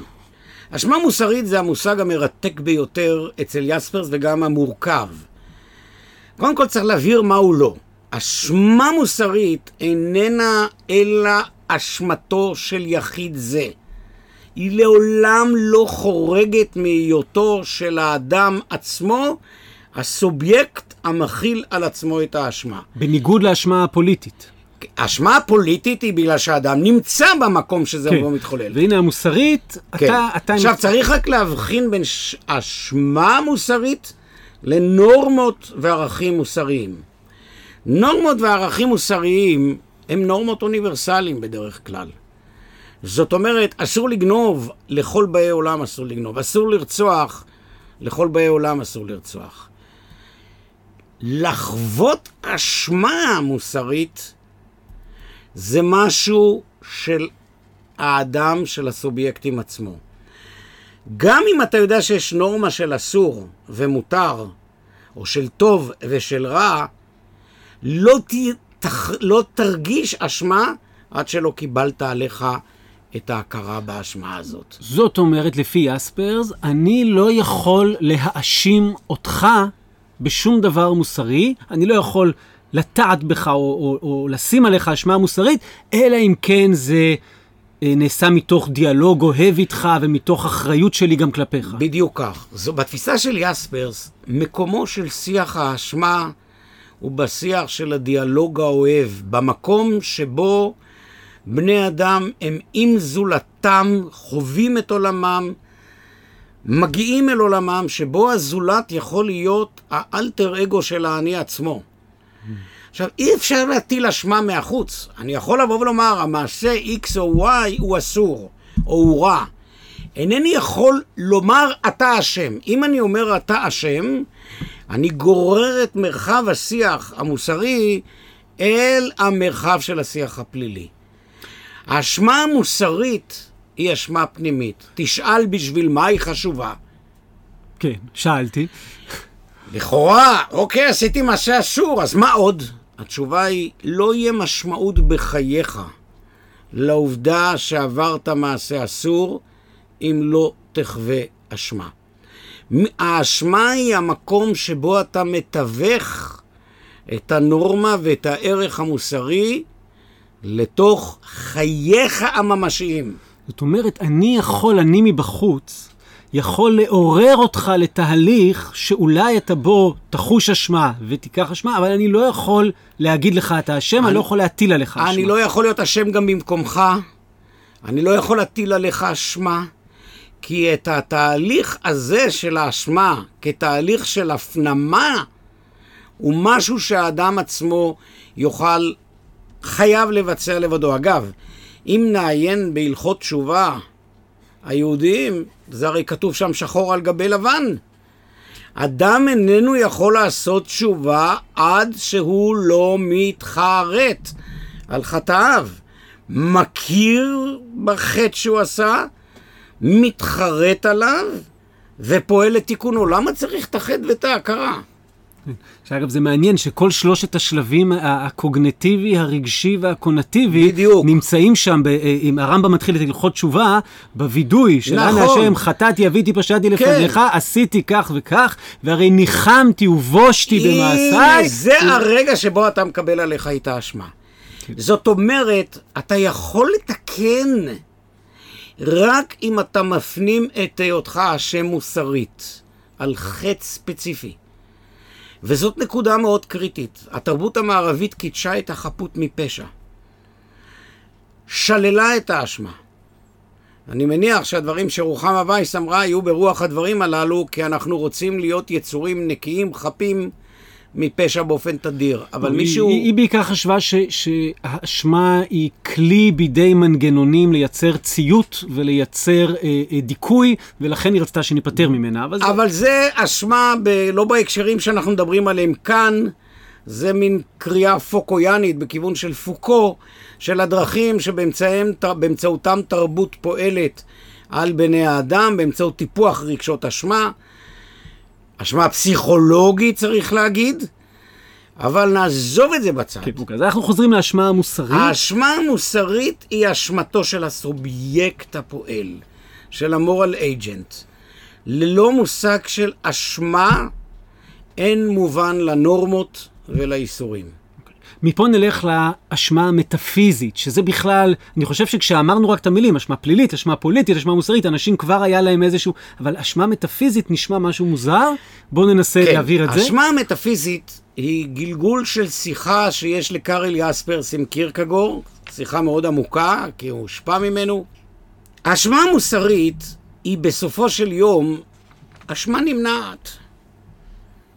אשמה מוסרית זה המושג המרתק ביותר אצל יספרס וגם המורכב. קודם כל צריך להבהיר מהו לא. אשמה מוסרית איננה אלא אשמתו של יחיד זה. היא לעולם לא חורגת מהיותו של האדם עצמו הסובייקט המכיל על עצמו את האשמה. בניגוד לאשמה הפוליטית. האשמה הפוליטית היא בגלל שהאדם נמצא במקום שזה לא מתחולל. והנה המוסרית, כן. אתה... אתה עכשיו, צריך רק להבחין בין ש- אשמה מוסרית לנורמות וערכים מוסריים. נורמות וערכים מוסריים הם נורמות אוניברסליים בדרך כלל. זאת אומרת, אסור לגנוב, לכל באי עולם אסור לגנוב. אסור לרצוח, לכל באי עולם אסור לרצוח. לחוות אשמה מוסרית זה משהו של האדם, של הסובייקטים עצמו. גם אם אתה יודע שיש נורמה של אסור ומותר, או של טוב ושל רע, לא, ת, תח, לא תרגיש אשמה עד שלא קיבלת עליך את ההכרה באשמה הזאת. זאת אומרת, לפי יספרס, אני לא יכול להאשים אותך בשום דבר מוסרי, אני לא יכול לטעת בך או, או, או לשים עליך אשמה מוסרית, אלא אם כן זה אה, נעשה מתוך דיאלוג אוהב איתך ומתוך אחריות שלי גם כלפיך. בדיוק כך. זו, בתפיסה של יספרס, מקומו של שיח האשמה הוא בשיח של הדיאלוג האוהב, במקום שבו בני אדם הם עם זולתם, חווים את עולמם, מגיעים אל עולמם, שבו הזולת יכול להיות האלטר אגו של האני עצמו. עכשיו, אי אפשר להטיל אשמה מהחוץ. אני יכול לבוא ולומר, המעשה X או Y הוא אסור, או הוא רע. אינני יכול לומר אתה אשם. אם אני אומר אתה אשם, אני גורר את מרחב השיח המוסרי אל המרחב של השיח הפלילי. האשמה המוסרית היא אשמה פנימית. תשאל בשביל מה היא חשובה. כן, שאלתי. לכאורה, אוקיי, עשיתי מעשה אסור, אז מה עוד? התשובה היא, לא יהיה משמעות בחייך לעובדה שעברת מעשה אסור, אם לא תחווה אשמה. האשמה היא המקום שבו אתה מתווך את הנורמה ואת הערך המוסרי לתוך חייך הממשיים. זאת אומרת, אני יכול, אני מבחוץ, יכול לעורר אותך לתהליך שאולי אתה בו תחוש אשמה ותיקח אשמה, אבל אני לא יכול להגיד לך אתה אשם, אני לא יכול להטיל עליך אשמה. אני לא יכול להיות אשם גם במקומך, אני לא יכול להטיל עליך אשמה, כי את התהליך הזה של האשמה, כתהליך של הפנמה, הוא משהו שהאדם עצמו יוכל, חייב לבצע לבדו. אגב, אם נעיין בהלכות תשובה היהודיים, זה הרי כתוב שם שחור על גבי לבן. אדם איננו יכול לעשות תשובה עד שהוא לא מתחרט על חטאיו. מכיר בחטא שהוא עשה, מתחרט עליו ופועל לתיקונו. למה צריך את החטא ואת ההכרה? שאגב, זה מעניין שכל שלושת השלבים הקוגנטיבי, הרגשי והקונטיבי, בדיוק. נמצאים שם, ב, אה, אם הרמב"ם מתחיל את הלכות תשובה, בווידוי של אנא נכון. השם, חטאתי, אביתי, פשעתי כן. לפניך, עשיתי כך וכך, והרי ניחמתי ובושתי במעשיי. זה הרגע שבו אתה מקבל עליך את האשמה. זאת אומרת, אתה יכול לתקן רק אם אתה מפנים את היותך אשם מוסרית על חטא ספציפי. וזאת נקודה מאוד קריטית. התרבות המערבית קידשה את החפות מפשע. שללה את האשמה. אני מניח שהדברים שרוחמה וייס אמרה יהיו ברוח הדברים הללו, כי אנחנו רוצים להיות יצורים נקיים, חפים מפשע באופן תדיר. אבל היא- מישהו... היא, היא בעיקר חשבה ש- שהאשמה היא כלי בידי מנגנונים לייצר ציות ולייצר אה, אה, דיכוי, ולכן היא רצתה שניפטר ממנה. אבל, זה... אבל זה אשמה ב... לא בהקשרים שאנחנו מדברים עליהם כאן, זה מין קריאה פוקויאנית בכיוון של פוקו, של הדרכים שבאמצעותם תרבות פועלת על בני האדם, באמצעות טיפוח רגשות אשמה. אשמה פסיכולוגית צריך להגיד, אבל נעזוב את זה בצד. כן, אוקיי, אז אנחנו חוזרים לאשמה המוסרית. האשמה המוסרית היא אשמתו של הסובייקט הפועל, של המורל אייג'נט. ללא מושג של אשמה, אין מובן לנורמות ולאיסורים. מפה נלך לאשמה המטאפיזית, שזה בכלל, אני חושב שכשאמרנו רק את המילים, אשמה פלילית, אשמה פוליטית, אשמה מוסרית, אנשים כבר היה להם איזשהו, אבל אשמה מטאפיזית נשמע משהו מוזר, בואו ננסה כן, להעביר את זה. האשמה המטאפיזית היא גלגול של שיחה שיש לקארל יספרס עם קירקגור, שיחה מאוד עמוקה, כי הוא הושפע ממנו. האשמה המוסרית היא בסופו של יום אשמה נמנעת.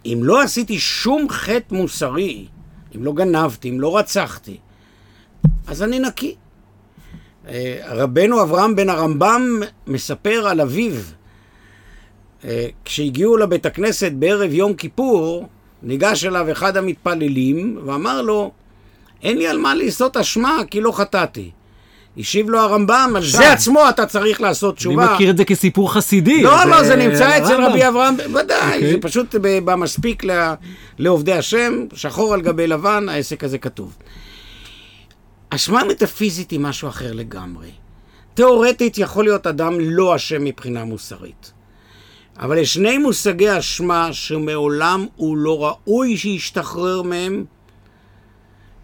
אם לא עשיתי שום חטא מוסרי, אם לא גנבתי, אם לא רצחתי, אז אני נקי. אה, רבנו אברהם בן הרמב"ם מספר על אביו. אה, כשהגיעו לבית הכנסת בערב יום כיפור, ניגש אליו אחד המתפללים ואמר לו, אין לי על מה לעשות אשמה כי לא חטאתי. השיב לו הרמב"ם, על. זה עצמו אתה צריך לעשות אני תשובה. מכיר את זה כסיפור חסידי. לא, לא, זה נמצא אצל הרמב"ם. רבי אברהם, ודאי, אוקיי. זה פשוט במספיק לעובדי השם, שחור על גבי לבן, העסק הזה כתוב. אשמה מטאפיזית היא משהו אחר לגמרי. תאורטית יכול להיות אדם לא אשם מבחינה מוסרית. אבל יש שני מושגי אשמה שמעולם הוא לא ראוי שישתחרר מהם,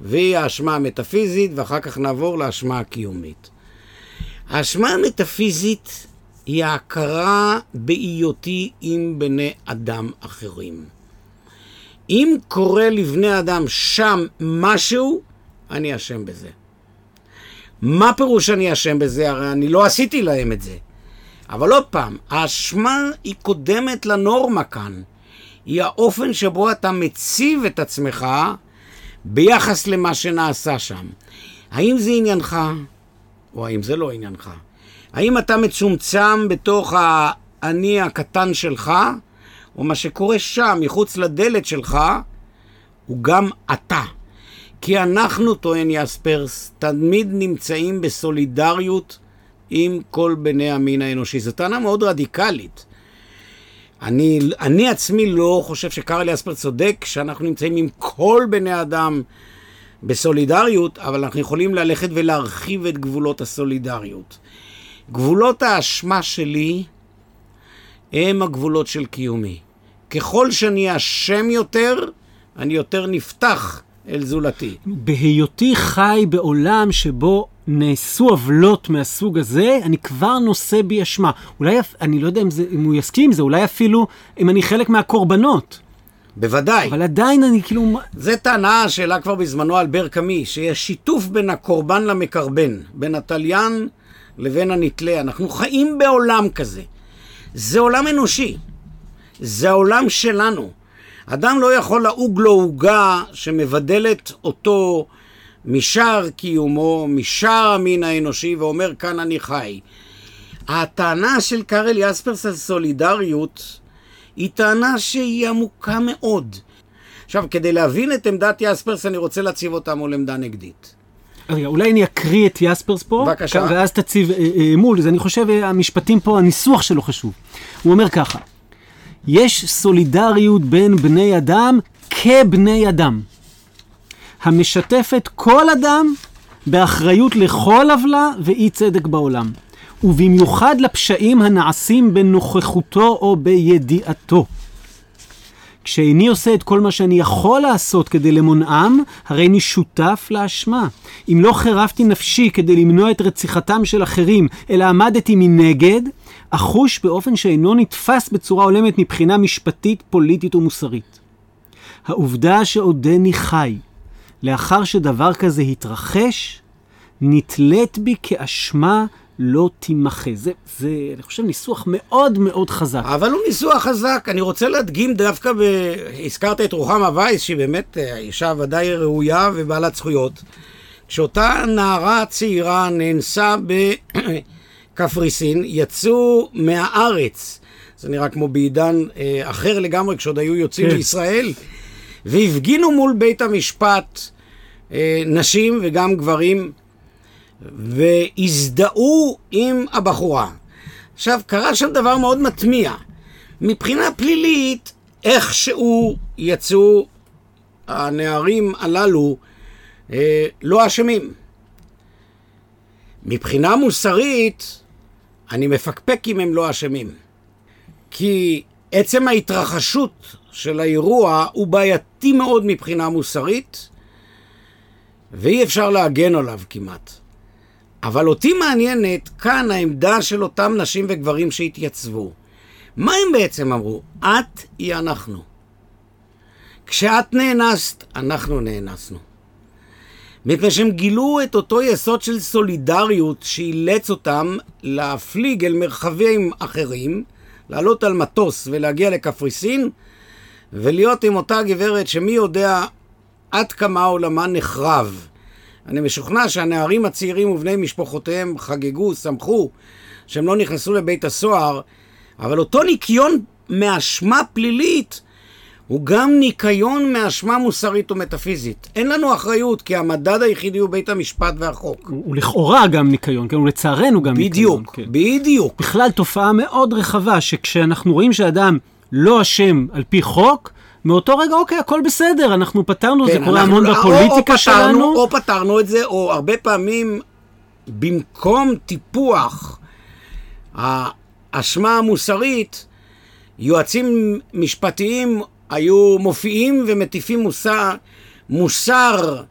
והיא האשמה המטאפיזית, ואחר כך נעבור לאשמה הקיומית. האשמה המטאפיזית היא ההכרה בהיותי עם בני אדם אחרים. אם קורה לבני אדם שם משהו, אני אשם בזה. מה פירוש אני אשם בזה? הרי אני לא עשיתי להם את זה. אבל עוד פעם, האשמה היא קודמת לנורמה כאן. היא האופן שבו אתה מציב את עצמך ביחס למה שנעשה שם. האם זה עניינך, או האם זה לא עניינך? האם אתה מצומצם בתוך האני הקטן שלך, או מה שקורה שם, מחוץ לדלת שלך, הוא גם אתה. כי אנחנו, טוען יספרס, תמיד נמצאים בסולידריות עם כל בני המין האנושי. זו טענה מאוד רדיקלית. אני, אני עצמי לא חושב שקרל יספר צודק שאנחנו נמצאים עם כל בני האדם בסולידריות, אבל אנחנו יכולים ללכת ולהרחיב את גבולות הסולידריות. גבולות האשמה שלי הם הגבולות של קיומי. ככל שאני אשם יותר, אני יותר נפתח אל זולתי. בהיותי חי בעולם שבו נעשו עוולות מהסוג הזה, אני כבר נושא בי אשמה. אולי, אני לא יודע אם, זה, אם הוא יסכים עם זה, אולי אפילו אם אני חלק מהקורבנות. בוודאי. אבל עדיין אני כאילו... זו טענה שהעלה כבר בזמנו אלבר קאמי, שיש שיתוף בין הקורבן למקרבן, בין התליין לבין הנתלה. אנחנו חיים בעולם כזה. זה עולם אנושי. זה העולם שלנו. אדם לא יכול לעוג לו עוגה שמבדלת אותו משאר קיומו, משאר המין האנושי, ואומר כאן אני חי. הטענה של קארל יספרס על סולידריות היא טענה שהיא עמוקה מאוד. עכשיו, כדי להבין את עמדת יספרס, אני רוצה להציב אותה מול עמדה נגדית. רגע, אולי אני אקריא את יספרס פה, בבקשה. ואז תציב אה, אה, מול, זה אני חושב אה, המשפטים פה, הניסוח שלו חשוב. הוא אומר ככה, יש סולידריות בין בני אדם כבני אדם, המשתפת כל אדם באחריות לכל עוולה ואי צדק בעולם, ובמיוחד לפשעים הנעשים בנוכחותו או בידיעתו. כשאיני עושה את כל מה שאני יכול לעשות כדי למונעם, הרי אני שותף לאשמה. אם לא חירפתי נפשי כדי למנוע את רציחתם של אחרים, אלא עמדתי מנגד, אחוש באופן שאינו נתפס בצורה הולמת מבחינה משפטית, פוליטית ומוסרית. העובדה שעודני חי, לאחר שדבר כזה התרחש, נתלית בי כאשמה לא תימחה. זה, זה, אני חושב, ניסוח מאוד מאוד חזק. אבל הוא ניסוח חזק. אני רוצה להדגים דווקא, ב... הזכרת את רוחמה וייס, שהיא באמת אה, אישה ודאי ראויה ובעלת זכויות. כשאותה נערה צעירה נאנסה בקפריסין, יצאו מהארץ, זה נראה כמו בעידן אה, אחר לגמרי, כשעוד היו יוצאים כן. לישראל, והפגינו מול בית המשפט אה, נשים וגם גברים, והזדהו עם הבחורה. עכשיו, קרה שם דבר מאוד מטמיע. מבחינה פלילית, איכשהו יצאו הנערים הללו אה, לא אשמים. מבחינה מוסרית, אני מפקפק אם הם לא אשמים. כי עצם ההתרחשות של האירוע הוא בעייתי מאוד מבחינה מוסרית, ואי אפשר להגן עליו כמעט. אבל אותי מעניינת כאן העמדה של אותם נשים וגברים שהתייצבו. מה הם בעצם אמרו? את היא אנחנו. כשאת נאנסת, אנחנו נאנסנו. מפני שהם גילו את אותו יסוד של סולידריות שאילץ אותם להפליג אל מרחבים אחרים, לעלות על מטוס ולהגיע לקפריסין, ולהיות עם אותה גברת שמי יודע עד כמה עולמה נחרב. אני משוכנע שהנערים הצעירים ובני משפחותיהם חגגו, שמחו, שהם לא נכנסו לבית הסוהר, אבל אותו ניקיון מאשמה פלילית הוא גם ניקיון מאשמה מוסרית ומטאפיזית. אין לנו אחריות, כי המדד היחידי הוא בית המשפט והחוק. הוא, הוא לכאורה גם ניקיון, כן? הוא לצערנו גם ניקיון. בדיוק, כן. בדיוק. בכלל תופעה מאוד רחבה, שכשאנחנו רואים שאדם לא אשם על פי חוק, מאותו רגע, אוקיי, הכל בסדר, אנחנו פתרנו, זה כן, קורה אנחנו- המון או- או בפוליטיקה פתרנו- שלנו. או פתרנו את זה, או הרבה פעמים, במקום טיפוח האשמה המוסרית, יועצים משפטיים היו מופיעים ומטיפים מוסר, מוסר,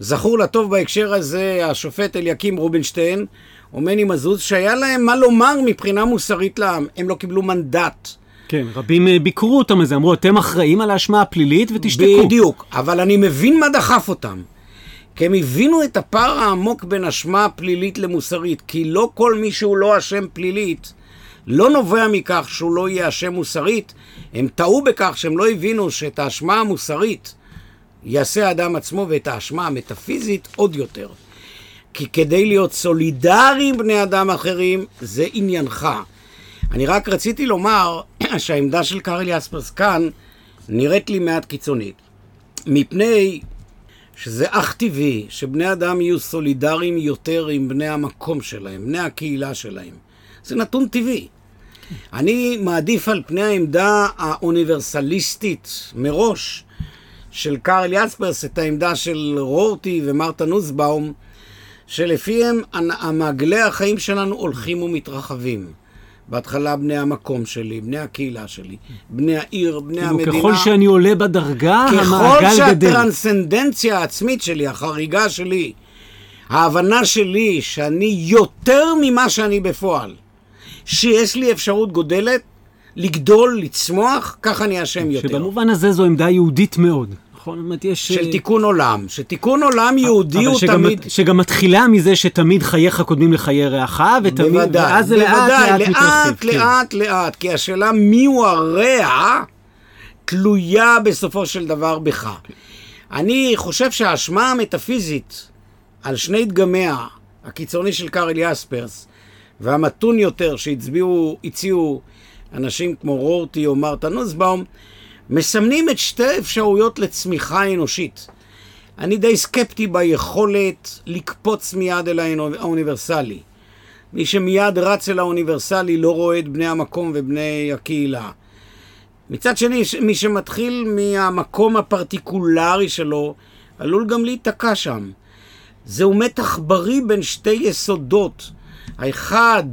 זכור לטוב בהקשר הזה, השופט אליקים רובינשטיין, או מני מזוז, שהיה להם מה לומר מבחינה מוסרית לעם. הם לא קיבלו מנדט. כן, רבים אה, ביקרו אותם על זה, אמרו, אתם אחראים על האשמה הפלילית ותשתקו. בדיוק, אבל אני מבין מה דחף אותם. כי הם הבינו את הפער העמוק בין אשמה פלילית למוסרית, כי לא כל מי שהוא לא אשם פלילית, לא נובע מכך שהוא לא יהיה אשם מוסרית, הם טעו בכך שהם לא הבינו שאת האשמה המוסרית יעשה האדם עצמו, ואת האשמה המטאפיזית עוד יותר. כי כדי להיות סולידרי עם בני אדם אחרים, זה עניינך. אני רק רציתי לומר שהעמדה של קארל יספרס כאן נראית לי מעט קיצונית. מפני שזה אך טבעי שבני אדם יהיו סולידריים יותר עם בני המקום שלהם, בני הקהילה שלהם. זה נתון טבעי. אני מעדיף על פני העמדה האוניברסליסטית מראש של קארל יספרס את העמדה של רורטי ומרתה נוסבאום, שלפיהם מעגלי החיים שלנו הולכים ומתרחבים. בהתחלה בני המקום שלי, בני הקהילה שלי, בני העיר, בני כאילו, המדינה. ככל שאני עולה בדרגה, ככל המעגל גדל. שהטרנסצנדנציה העצמית שלי, החריגה שלי, ההבנה שלי שאני יותר ממה שאני בפועל, שיש לי אפשרות גודלת לגדול, לצמוח, ככה אני אשם יותר. שבמובן הזה זו עמדה יהודית מאוד. נכון? אומרת, יש... של אה, תיקון עולם. שתיקון עולם יהודי הוא שגם, תמיד... שגם מתחילה מזה שתמיד חייך קודמים לחיי רעך, ותמיד, בוודאי, ואז זה לאט לאט מתרחב. לאט, כן. לאט, לאט, כי השאלה מיהו הרע תלויה בסופו של דבר בך. אני חושב שהאשמה המטאפיזית על שני דגמיה, הקיצוני של קארל יספרס והמתון יותר שהצביעו, הציעו אנשים כמו רורטי או מרתה נוסבאום, מסמנים את שתי האפשרויות לצמיחה אנושית. אני די סקפטי ביכולת לקפוץ מיד אל האוניברסלי. מי שמיד רץ אל האוניברסלי לא רואה את בני המקום ובני הקהילה. מצד שני, מי שמתחיל מהמקום הפרטיקולרי שלו, עלול גם להיתקע שם. זהו מתח בריא בין שתי יסודות. האחד,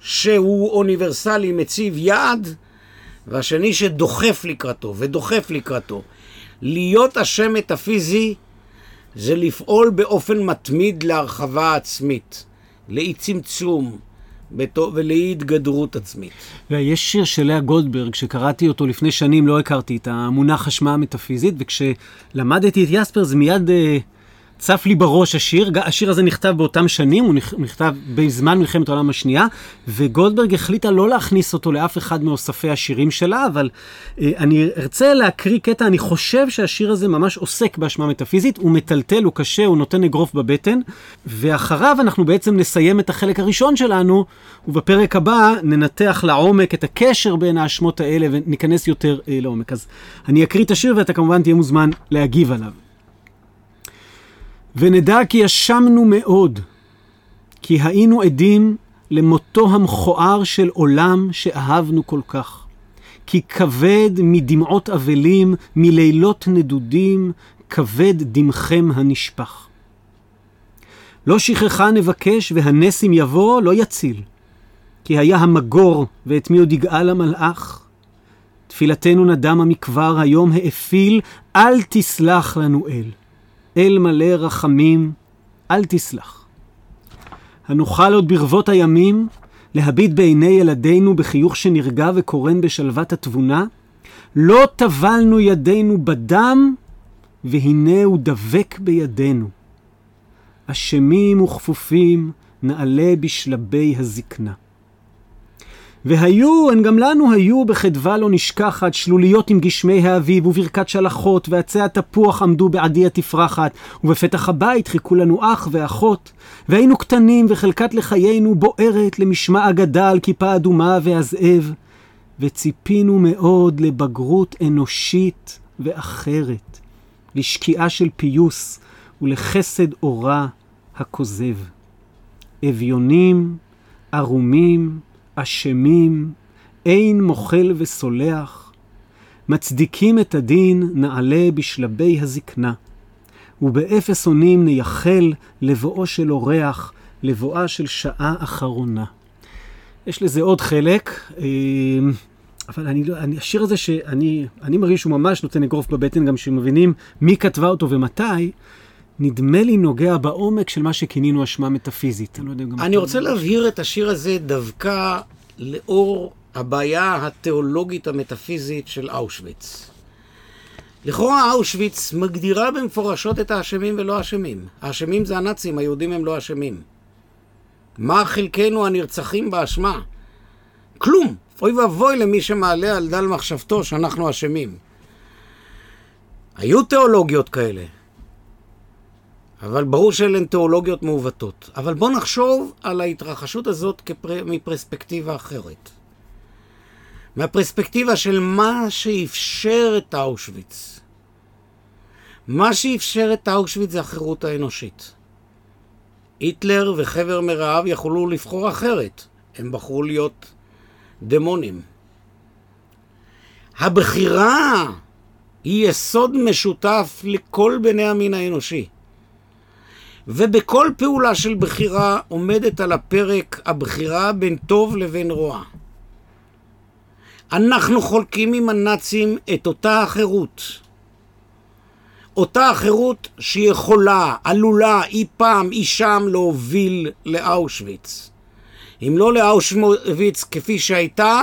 שהוא אוניברסלי, מציב יעד, והשני שדוחף לקראתו, ודוחף לקראתו. להיות אשם מטאפיזי זה לפעול באופן מתמיד להרחבה עצמית, לאי צמצום ולאי התגדרות עצמית. ויש שיר של לאה גולדברג, שקראתי אותו לפני שנים, לא הכרתי את המונח אשמה המטאפיזית, וכשלמדתי את יספר זה מיד אה, צף לי בראש השיר, השיר הזה נכתב באותם שנים, הוא נכתב בזמן מלחמת העולם השנייה, וגולדברג החליטה לא להכניס אותו לאף אחד מאוספי השירים שלה, אבל אה, אני ארצה להקריא קטע, אני חושב שהשיר הזה ממש עוסק באשמה מטאפיזית, הוא מטלטל, הוא קשה, הוא נותן אגרוף בבטן, ואחריו אנחנו בעצם נסיים את החלק הראשון שלנו, ובפרק הבא ננתח לעומק את הקשר בין האשמות האלה וניכנס יותר אה, לעומק. אז אני אקריא את השיר ואתה כמובן תהיה מוזמן להגיב עליו. ונדע כי ישמנו מאוד, כי היינו עדים למותו המכוער של עולם שאהבנו כל כך. כי כבד מדמעות אבלים, מלילות נדודים, כבד דמכם הנשפך. לא שכחה נבקש, והנס אם יבוא, לא יציל. כי היה המגור, ואת מי עוד יגאל המלאך? תפילתנו נדם המקבר, היום האפיל, אל תסלח לנו אל. אל מלא רחמים, אל תסלח. הנוכל עוד ברבות הימים להביט בעיני ילדינו בחיוך שנרגע וקורן בשלוות התבונה? לא טבלנו ידינו בדם, והנה הוא דבק בידינו. אשמים וכפופים נעלה בשלבי הזקנה. והיו, הן גם לנו היו בחדווה לא נשכחת, שלוליות עם גשמי האביב, וברכת שלחות, ועצי התפוח עמדו בעדי התפרחת, ובפתח הבית חיכו לנו אח ואחות. והיינו קטנים, וחלקת לחיינו בוערת למשמע אגדה על כיפה אדומה והזאב. וציפינו מאוד לבגרות אנושית ואחרת, לשקיעה של פיוס ולחסד אורה הכוזב. אביונים, ערומים, אשמים, אין מוחל וסולח, מצדיקים את הדין נעלה בשלבי הזקנה, ובאפס אונים נייחל לבואו של אורח, לבואה של שעה אחרונה. יש לזה עוד חלק, אמ, אבל אני לא, אני, השיר הזה שאני אני מרגיש שהוא ממש נותן אגרוף בבטן, גם שמבינים מי כתבה אותו ומתי, נדמה לי נוגע בעומק של מה שכינינו אשמה מטאפיזית. אני, לא יודע גם אני רוצה להבהיר את השיר הזה דווקא לאור הבעיה התיאולוגית המטאפיזית של אושוויץ. לכאורה אושוויץ מגדירה במפורשות את האשמים ולא האשמים. האשמים זה הנאצים, היהודים הם לא אשמים. מה חלקנו הנרצחים באשמה? כלום. אוי ואבוי למי שמעלה על דל מחשבתו שאנחנו אשמים. היו תיאולוגיות כאלה. אבל ברור שאלה הן תיאולוגיות מעוותות. אבל בואו נחשוב על ההתרחשות הזאת כפר... מפרספקטיבה אחרת. מהפרספקטיבה של מה שאפשר את אושוויץ. מה שאפשר את אושוויץ זה החירות האנושית. היטלר וחבר מרעיו יכולו לבחור אחרת. הם בחרו להיות דמונים. הבחירה היא יסוד משותף לכל בני המין האנושי. ובכל פעולה של בחירה עומדת על הפרק הבחירה בין טוב לבין רוע. אנחנו חולקים עם הנאצים את אותה החירות. אותה החירות שיכולה, עלולה, אי פעם, אי שם, להוביל לאושוויץ. אם לא לאושוויץ כפי שהייתה,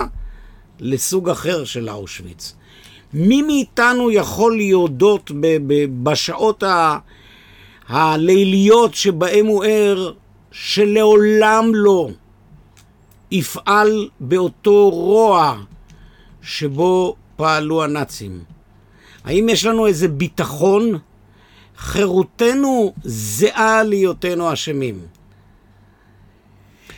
לסוג אחר של אושוויץ. מי מאיתנו יכול להודות בשעות ה... הליליות שבהם הוא ער, שלעולם לא יפעל באותו רוע שבו פעלו הנאצים. האם יש לנו איזה ביטחון? חירותנו זהה להיותנו אשמים.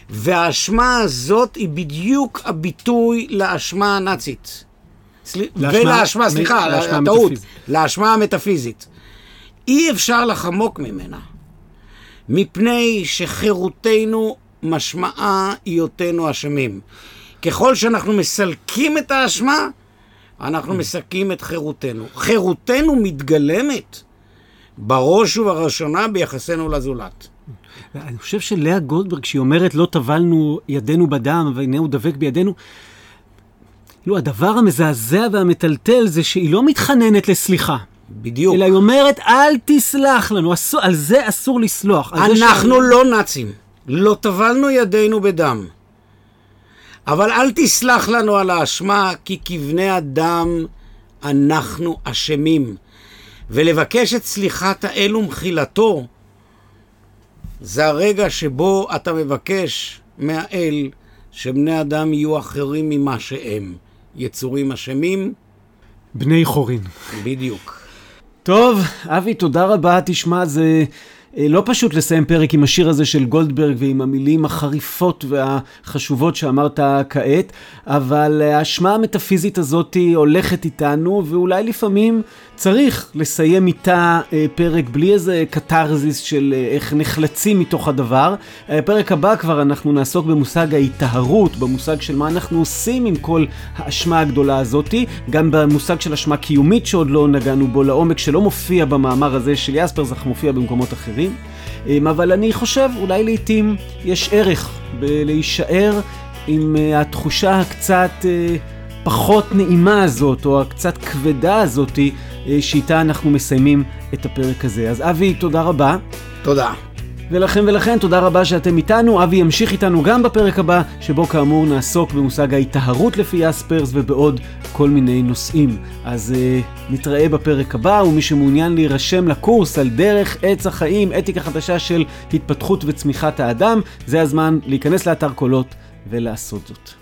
והאשמה הזאת היא בדיוק הביטוי לאשמה הנאצית. סל... ולאשמה, סליחה, טעות, לאשמה המטאפיזית. אי אפשר לחמוק ממנה, מפני שחירותנו משמעה היותנו אשמים. ככל שאנחנו מסלקים את האשמה, אנחנו מסלקים את חירותנו. חירותנו מתגלמת בראש ובראשונה ביחסנו לזולת. אני חושב שלאה גולדברג, כשהיא אומרת לא טבלנו ידינו בדם והנה הוא דבק בידינו, כאילו הדבר המזעזע והמטלטל זה שהיא לא מתחננת לסליחה. בדיוק. אלא היא אומרת, אל תסלח לנו, אסור, על זה אסור לסלוח. אנחנו שאני... לא נאצים, לא טבלנו ידינו בדם. אבל אל תסלח לנו על האשמה, כי כבני אדם אנחנו אשמים. ולבקש את סליחת האל ומחילתו, זה הרגע שבו אתה מבקש מהאל שבני אדם יהיו אחרים ממה שהם. יצורים אשמים? בני חורין. בדיוק. טוב, אבי, תודה רבה. תשמע, זה אה, לא פשוט לסיים פרק עם השיר הזה של גולדברג ועם המילים החריפות והחשובות שאמרת כעת, אבל האשמה המטאפיזית הזאת הולכת איתנו, ואולי לפעמים צריך לסיים איתה אה, פרק בלי איזה קתרזיס של אה, איך נחלצים מתוך הדבר. הפרק הבא כבר אנחנו נעסוק במושג ההיטהרות, במושג של מה אנחנו עושים עם כל האשמה הגדולה הזאת, גם במושג של אשמה קיומית שעוד לא נגענו בו לעומק, שלא מופיע במאמר הזה של יספרס, אך מופיע במקומות אחרים. אבל אני חושב, אולי לעיתים יש ערך בלהישאר עם אה, התחושה הקצת פחות נעימה הזאת, או הקצת כבדה הזאתי. אה, שאיתה אנחנו מסיימים את הפרק הזה. אז אבי, תודה רבה. תודה. ולכם ולכן, תודה רבה שאתם איתנו. אבי ימשיך איתנו גם בפרק הבא, שבו כאמור נעסוק במושג ההיטהרות לפי יספרס ובעוד כל מיני נושאים. אז uh, נתראה בפרק הבא, ומי שמעוניין להירשם לקורס על דרך עץ החיים, אתיקה חדשה של התפתחות וצמיחת האדם, זה הזמן להיכנס לאתר קולות ולעשות זאת.